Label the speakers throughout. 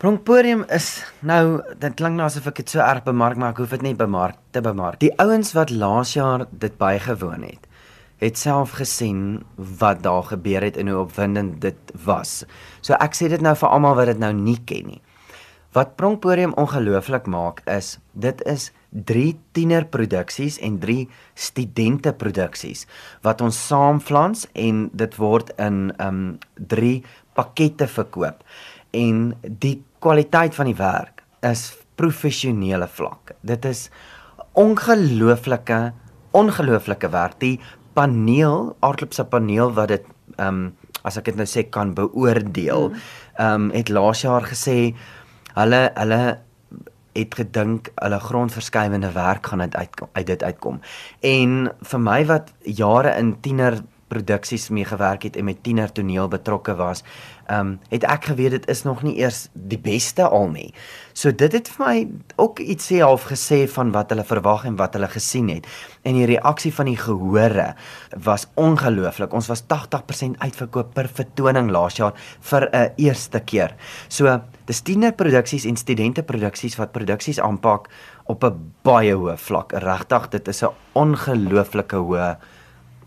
Speaker 1: Pronkpodium is nou dit klink nou asof ek dit so erg bemark maar ek hoef dit nie bemark te bemark. Die ouens wat laas jaar dit bygewoon het, het self gesien wat daar gebeur het en hoe opwindend dit was. So ek sê dit nou vir almal wat dit nou nie ken nie. Wat Pronkpodium ongelooflik maak is dit is 3 tienerproduksies en 3 studente produksies wat ons saamflans en dit word in um 3 pakkette verkoop en die kwaliteit van die werk is professionele vlak. Dit is ongelooflike ongelooflike werk. Die paneel, Artklub se paneel wat dit ehm um, as ek dit nou sê kan beoordeel, mm. ehm um, het laas jaar gesê hulle hulle het gedink hulle grondverskuivende werk gaan uit uit dit uitkom. En vir my wat jare in tiener produksies mee gewerk het en met tiener toneel betrokke was, ehm um, het ek geweet dit is nog nie eers die beste al nie. So dit het vir my ook iets sê half gesê van wat hulle verwag en wat hulle gesien het. En die reaksie van die gehore was ongelooflik. Ons was 80% uitverkoop per vertoning laas jaar vir 'n eerste keer. So dis tiener produksies en studente produksies wat produksies aanpak op 'n baie hoë vlak. Regtig, dit is 'n ongelooflike hoë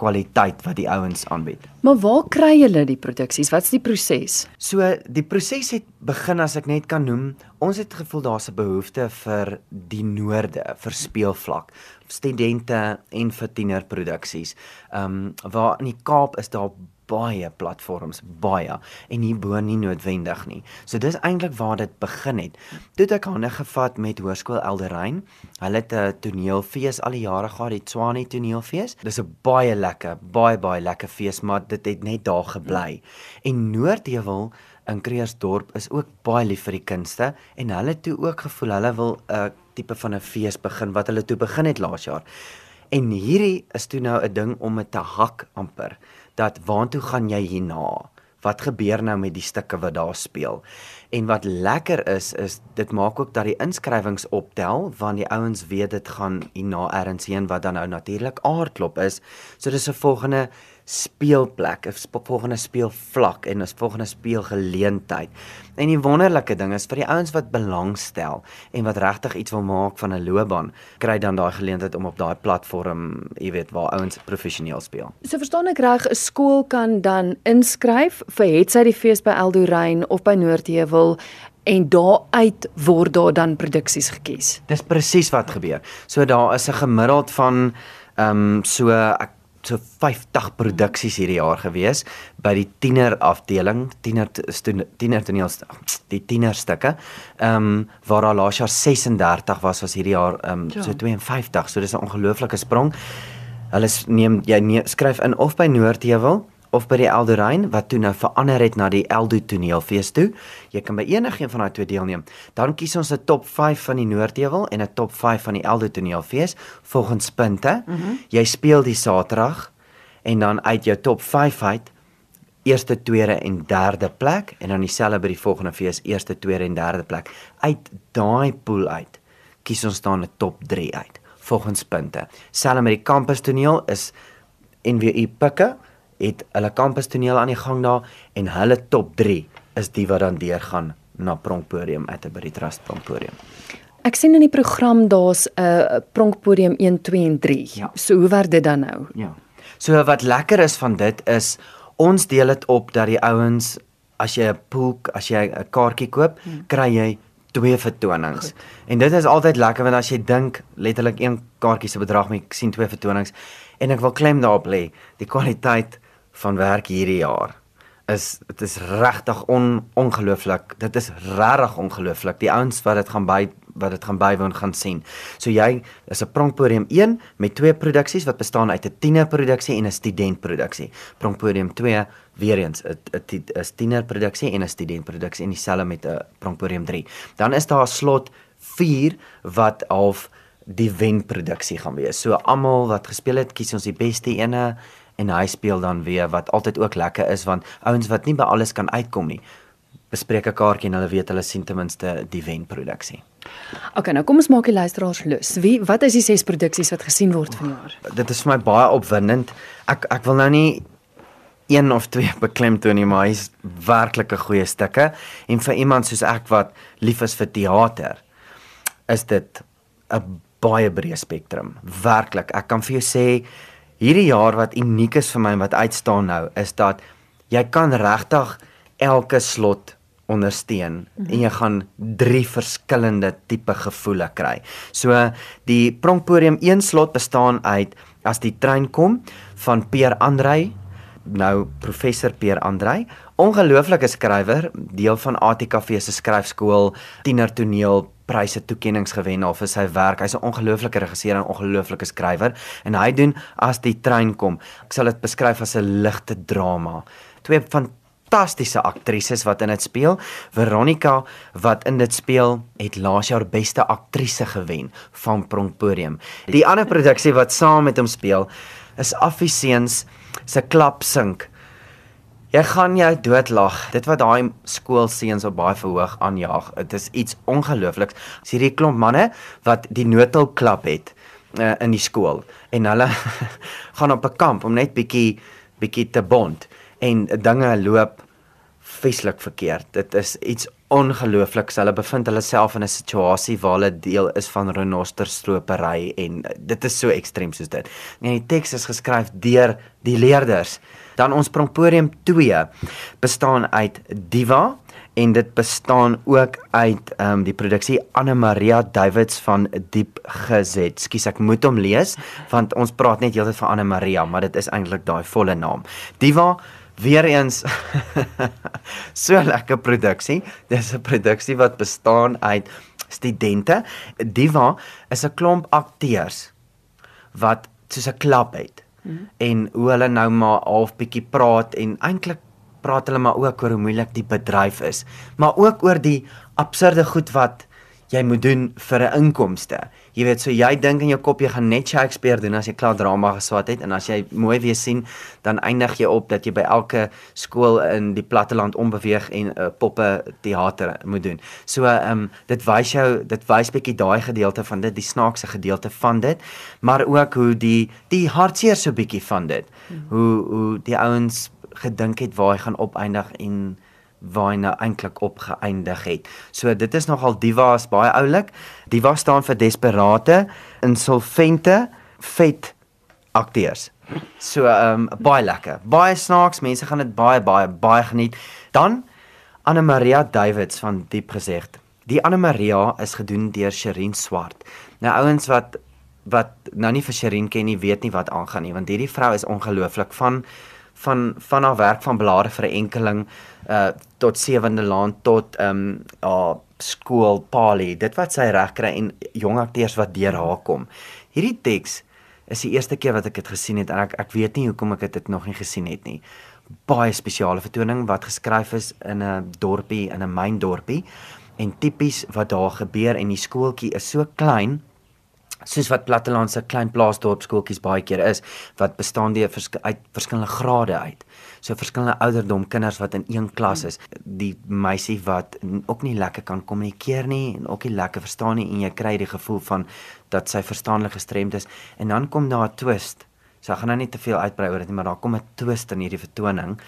Speaker 1: kwaliteit wat die ouens aanbied.
Speaker 2: Maar waar kry julle die produksies? Wat's die proses?
Speaker 1: So die proses het begin as ek net kan noem. Ons het gevoel daar's 'n behoefte vir die noorde, vir speelvlak, studente en vir tienerproduksies. Ehm um, waar in die Kaap is daar baie platforms, baie en hierbo nie noodwendig nie. So dis eintlik waar dit begin het. Toe ek hande gevat met Hoërskool Elderein. Hulle het 'n toneelfees al die jare gehad, die Tswane toneelfees. Dis 'n baie lekker, baie baie lekker fees, maar dit het net daar gebly. En Noordheuwel in Kreersdorp is ook baie lief vir die kunste en hulle toe ook gevoel hulle wil 'n tipe van 'n fees begin wat hulle toe begin het laas jaar. En hierdie is toe nou 'n ding om dit te hak amper dat waartoe gaan jy hierna? Wat gebeur nou met die stukke wat daar speel? En wat lekker is is dit maak ook dat die inskrywings optel want die ouens weet dit gaan hierna ergens heen wat dan nou natuurlik aardklop is. So dis 'n volgende speelplek, 'n volgende speelvlak en 'n volgende speelgeleentheid. En die wonderlike ding is vir die ouens wat belangstel en wat regtig iets wil maak van 'n loopbaan, kry dan daai geleentheid om op daai platform, jy weet, waar ouens professioneel speel.
Speaker 2: So verstaan ek reg, 'n skool kan dan inskryf vir het sy die fees by Eldorein of by Noordheuwel en daaruit word daar dan produksies gekies.
Speaker 1: Dis presies wat gebeur. So daar is 'n gemiddeld van ehm um, so ek so 50 produksies hierdie jaar gewees by die tiener afdeling, tiener tiener toneel die tienerstukke. Ehm um, waar daar laas jaar 36 was was hierdie jaar ehm um, ja. so 52. So dis 'n ongelooflike sprong. Hulle neem jy neem, skryf in of by Noordheuwel of by die Eldorein wat toe nou verander het na die Eldo toneelfees toe. Jy kan by enige een van daai twee deelneem. Dan kies ons 'n top 5 van die Noordheuwel en 'n top 5 van die Eldo toneelfees volgens punte. Mm -hmm. Jy speel die Saterdag en dan uit jou top 5 uit eerste, tweede en derde plek en dan dieselfde by die volgende fees eerste, tweede en derde plek. Uit daai pool uit kies ons dan 'n top 3 uit volgens punte. Selfs met die kampus toneel is NWU pikke het hulle kampus toneel aan die gang daar en hulle top 3 is die wat dan deurgaan na Pronkpodium Atterbury Trust Pronkpodium.
Speaker 2: Ek sien in die program daar's 'n uh, Pronkpodium 1, 2 en 3. Ja. So hoe werk dit dan nou?
Speaker 1: Ja. So wat lekker is van dit is ons deel dit op dat die ouens as jy 'n pool, as jy 'n kaartjie koop, hmm. kry jy twee vertonings. Goed. En dit is altyd lekker want as jy dink letterlik een kaartjie se bedrag, maar ek sien twee vertonings en ek wil klem daarop lê, die kwaliteit van werk hierdie jaar is dit is regtig on, ongelooflik. Dit is regtig ongelooflik. Die ouens wat dit gaan by wat dit gaan bywoon gaan sien. So jy is 'n Pronkpodium 1 met twee produksies wat bestaan uit 'n tienerproduksie en 'n studentproduksie. Pronkpodium 2 weer eens 'n 'n tienerproduksie en 'n studentproduksie en dieselfde met 'n Pronkpodium 3. Dan is daar 'n slot 4 wat half die wenproduksie gaan wees. So almal wat gespeel het, kies ons die beste ene en hy speel dan weer wat altyd ook lekker is want ouens wat nie by alles kan uitkom nie bespreek 'n kaartjie en hulle weet hulle sien ten minste die wenproduksie.
Speaker 2: OK, nou kom ons maak die luisteraars lus. Wie wat is die ses produksies wat gesien word vanjaar?
Speaker 1: Dit is vir my baie opwindend. Ek ek wil nou nie een of twee beklemtoon nie, maar hy's werklik 'n goeie stukke en vir iemand soos ek wat lief is vir teater, is dit 'n baie breë spektrum. Werklik, ek kan vir jou sê hierdie jaar wat uniek is vir my wat uitstaan nou is dat jy kan regtig elke slot ondersteun -hmm. en jy gaan drie verskillende tipe gevoele kry. So die Pronkpodium 1 slot bestaan uit as die trein kom van Peer Andrei nou professor Peer Andrei, ongelooflike skrywer, deel van ATKV se skryfskool, tiener toneel pryse toekenninge gewen al vir sy werk. Hy's 'n ongelooflike regisseur en 'n ongelooflike skrywer en hy doen as die trein kom. Ek sal dit beskryf as 'n ligte drama. Twee van fantastiese aktrises wat in dit speel. Veronica wat in dit speel, het laas jaar beste aktrise gewen van Pronkpodium. Die ander produksie wat saam met hom speel is Affiseuns se Klapsink. Jy gaan jou doodlag. Dit wat daai skoolseuns op baie verhoog aanjaag. Dit is iets ongeloofliks. Dis hierdie klomp manne wat die notel klap het uh, in die skool en hulle gaan op 'n kamp om net bietjie bietjie te bond en dinge loop veslik verkeerd. Dit is iets ongeloofliks. Hulle bevind hulle self in 'n situasie waar hulle deel is van renosterstropery en dit is so ekstreem soos dit. En die teks is geskryf deur die leerders. Dan ons Pronkpodium 2 bestaan uit Diva en dit bestaan ook uit ehm um, die produksie Anne Maria Davids van Diep Gezet. Skus ek moet hom lees want ons praat net heeltyd van Anne Maria, maar dit is eintlik daai volle naam. Diva weer eens so lekker produksie. Dis 'n produksie wat bestaan uit studente. Diva is 'n klomp akteurs wat soos 'n klap het. Mm. En hoe hulle nou maar half bietjie praat en eintlik praat hulle maar ook oor hoe moeilik die bedryf is, maar ook oor die absurde goed wat jy moet doen vir 'n inkomste. Jy weet, so jy dink in jou kop jy gaan net Shakespeare doen as jy klaar drama geswat het en as jy mooi weer sien, dan eindig jy op dat jy by elke skool in die platteland onbeweeg en 'n uh, poppe teater moet doen. So ehm um, dit wys jou, dit wys bietjie daai gedeelte van dit, die snaakse gedeelte van dit, maar ook hoe die die hartseer so bietjie van dit. Hmm. Hoe hoe die ouens gedink het waar hy gaan opeindig en waar hy nou eintlik opgeëindig het. So dit is nogal Diva is baie oulik. Diva staan vir desperate, insolvente, vet akteurs. So ehm um, baie lekker. Baie snaaks, mense gaan dit baie baie baie geniet. Dan Anne Maria Davids van Diep Gesegd. Die Anne Maria is gedoen deur Sherin Swart. Nou ouens wat wat nou nie vir Sherin ken nie, weet nie wat aangaan nie, want hierdie vrou is ongelooflik van van van haar werk van blare vir 'n enkeling uh tot sewende laan tot ehm um, haar skool Pali. Dit wat sy reg kry en jong akteurs wat deur haar kom. Hierdie teks is die eerste keer wat ek dit gesien het en ek ek weet nie hoekom ek dit nog nie gesien het nie. Baie spesiale vertoning wat geskryf is in 'n dorpie in 'n myn dorpie en tipies wat daar gebeur en die skooltjie is so klein soos wat plattelandse klein plaasdorp skooltjies baie keer is wat bestaan die vers uit verskillende grade uit. So verskillende ouderdom kinders wat in een klas is. Die meisie wat ook nie lekker kan kommunikeer nie en ook nie lekker verstaan nie en jy kry die gevoel van dat sy verstaanlik gestremd is en dan kom daar 'n twist. So ek gaan nou nie te veel uitbrei oor dit nie, maar daar kom 'n twist in hierdie vertoning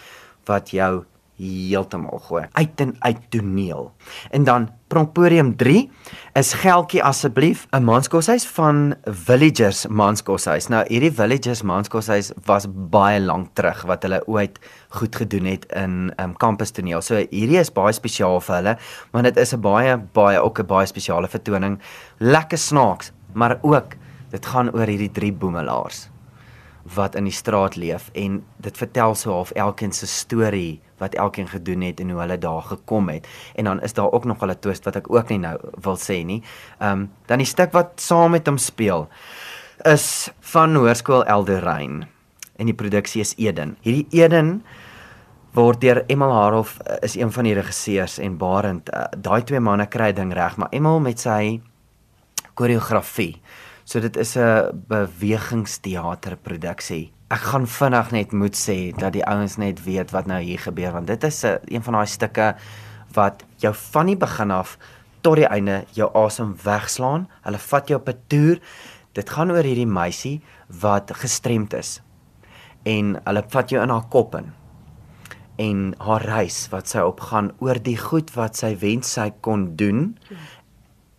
Speaker 1: wat jou heeltemal gooi. Uit en uit toneel. En dan Pronkpodium 3 is Geltjie asseblief 'n manskoshuis van Villagers manskoshuis. Nou hierdie Villagers manskoshuis was baie lank terug wat hulle ooit goed gedoen het in um, campus toneel. So hierdie is baie spesiaal vir hulle, want dit is 'n baie baie ook 'n baie spesiale vertoning. Lekker snaaks, maar ook dit gaan oor hierdie drie boemelaars wat in die straat leef en dit vertel so half elkeen se storie wat elkeen gedoen het en hoe hulle daar gekom het. En dan is daar ook nog 'n twist wat ek ook nie nou wil sê nie. Ehm um, dan die stuk wat saam met hom speel is van Hoërskool Elderein en die produksie is Eden. Hierdie Eden word deur Emil Harof eh, is een van die regisseurs en Barend uh, daai twee manne kry ding reg, maar Emil met sy koreografie. So dit is 'n bewegingsteaterproduksie ek gaan vinnig net moet sê dat die ouens net weet wat nou hier gebeur want dit is 'n eh, een van daai stukke wat jou van die begin af tot die einde jou asem wegslaan. Hulle vat jou op 'n toer. Dit gaan oor hierdie meisie wat gestremd is. En hulle vat jou in haar kop in en haar reis wat sy opgaan oor die goed wat sy wens sy kon doen.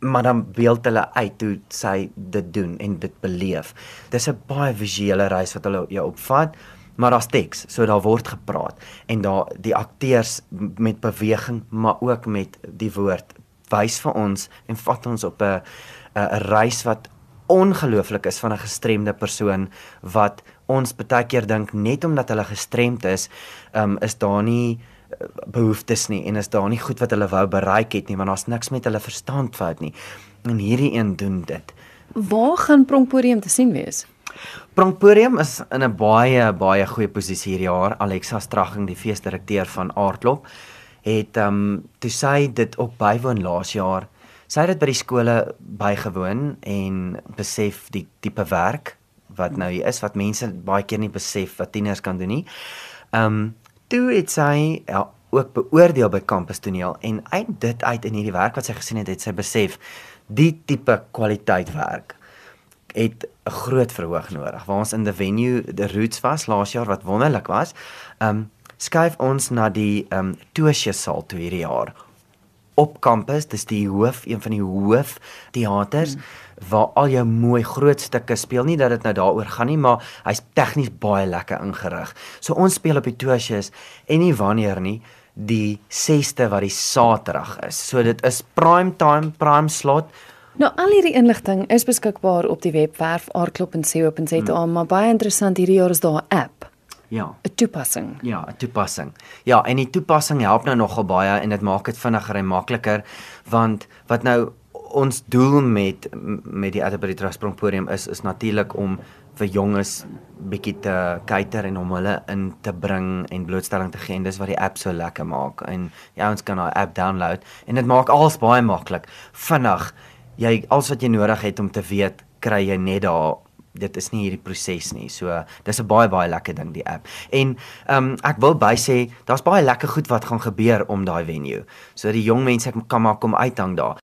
Speaker 1: Maar dan beeld hulle uit hoe sy dit doen en dit beleef. Dis 'n baie visuele reis wat hulle jou opvat, maar daar's teks, so daar word gepraat en daar die akteurs met beweging, maar ook met die woord wys vir ons en vat ons op 'n 'n reis wat ongelooflik is van 'n gestremde persoon wat ons baie keer dink net omdat hulle gestremd is, um, is daar nie behoeftes nie en is daar nie goed wat hulle wou bereik het nie want daar's niks met hulle verstand fout nie. En hierdie een doen dit.
Speaker 2: Waar gaan Pronkpodium te sien wees?
Speaker 1: Pronkpodium is in 'n baie baie goeie posisie hierdie jaar. Alexa Stragging, die feesdirekteur van Aardklop, het ehm um, toe sy dit ook bywoon laas jaar sy het dit by die skole bygewoon en besef die tipe werk wat nou hier is wat mense baie keer nie besef wat tieners kan doen nie. Ehm um, toe het sy ja, ook beoordeel by kampus toneel en uit dit uit in hierdie werk wat sy gesien het, het sy besef die tipe kwaliteit werk het 'n groot verhoog nodig. Waar ons in the venue the roots was laas jaar wat wonderlik was. Ehm um, skuif ons na die ehm um, Tosie saal toe hierdie jaar op kampus, dis die hoof, een van die hoof teaters hmm. waar al jou mooi groot stukke speel. Nie dat dit nou daaroor gaan nie, maar hy's tegnies baie lekker ingerig. So ons speel op die Toosies en nie wanneer nie die 6ste wat die Saterdag is. So dit is prime time, prime slot.
Speaker 2: Nou al hierdie inligting is beskikbaar op die webwerf aardklop.co.za, hmm. maar baie interessant hierdie jaar is daar 'n app.
Speaker 1: Ja.
Speaker 2: 'n toepassing.
Speaker 1: Ja, 'n toepassing. Ja, en die toepassing help nou nogal baie en dit maak dit vinniger en makliker want wat nou ons doel met met die Atterbury Trustprong podium is is natuurlik om vir jonges bietjie te kuiter en om hulle in te bring en blootstelling te gee en dis wat die app so lekker maak en ja ons kan daai app download en dit maak alles baie maklik vinnig jy alles wat jy nodig het om te weet kry jy net daar dit is nie hierdie proses nie. So dis 'n baie baie lekker ding die app. En ehm um, ek wil by sê daar's baie lekker goed wat gaan gebeur om daai venue. So die jong mense kan maar kom uithang daar.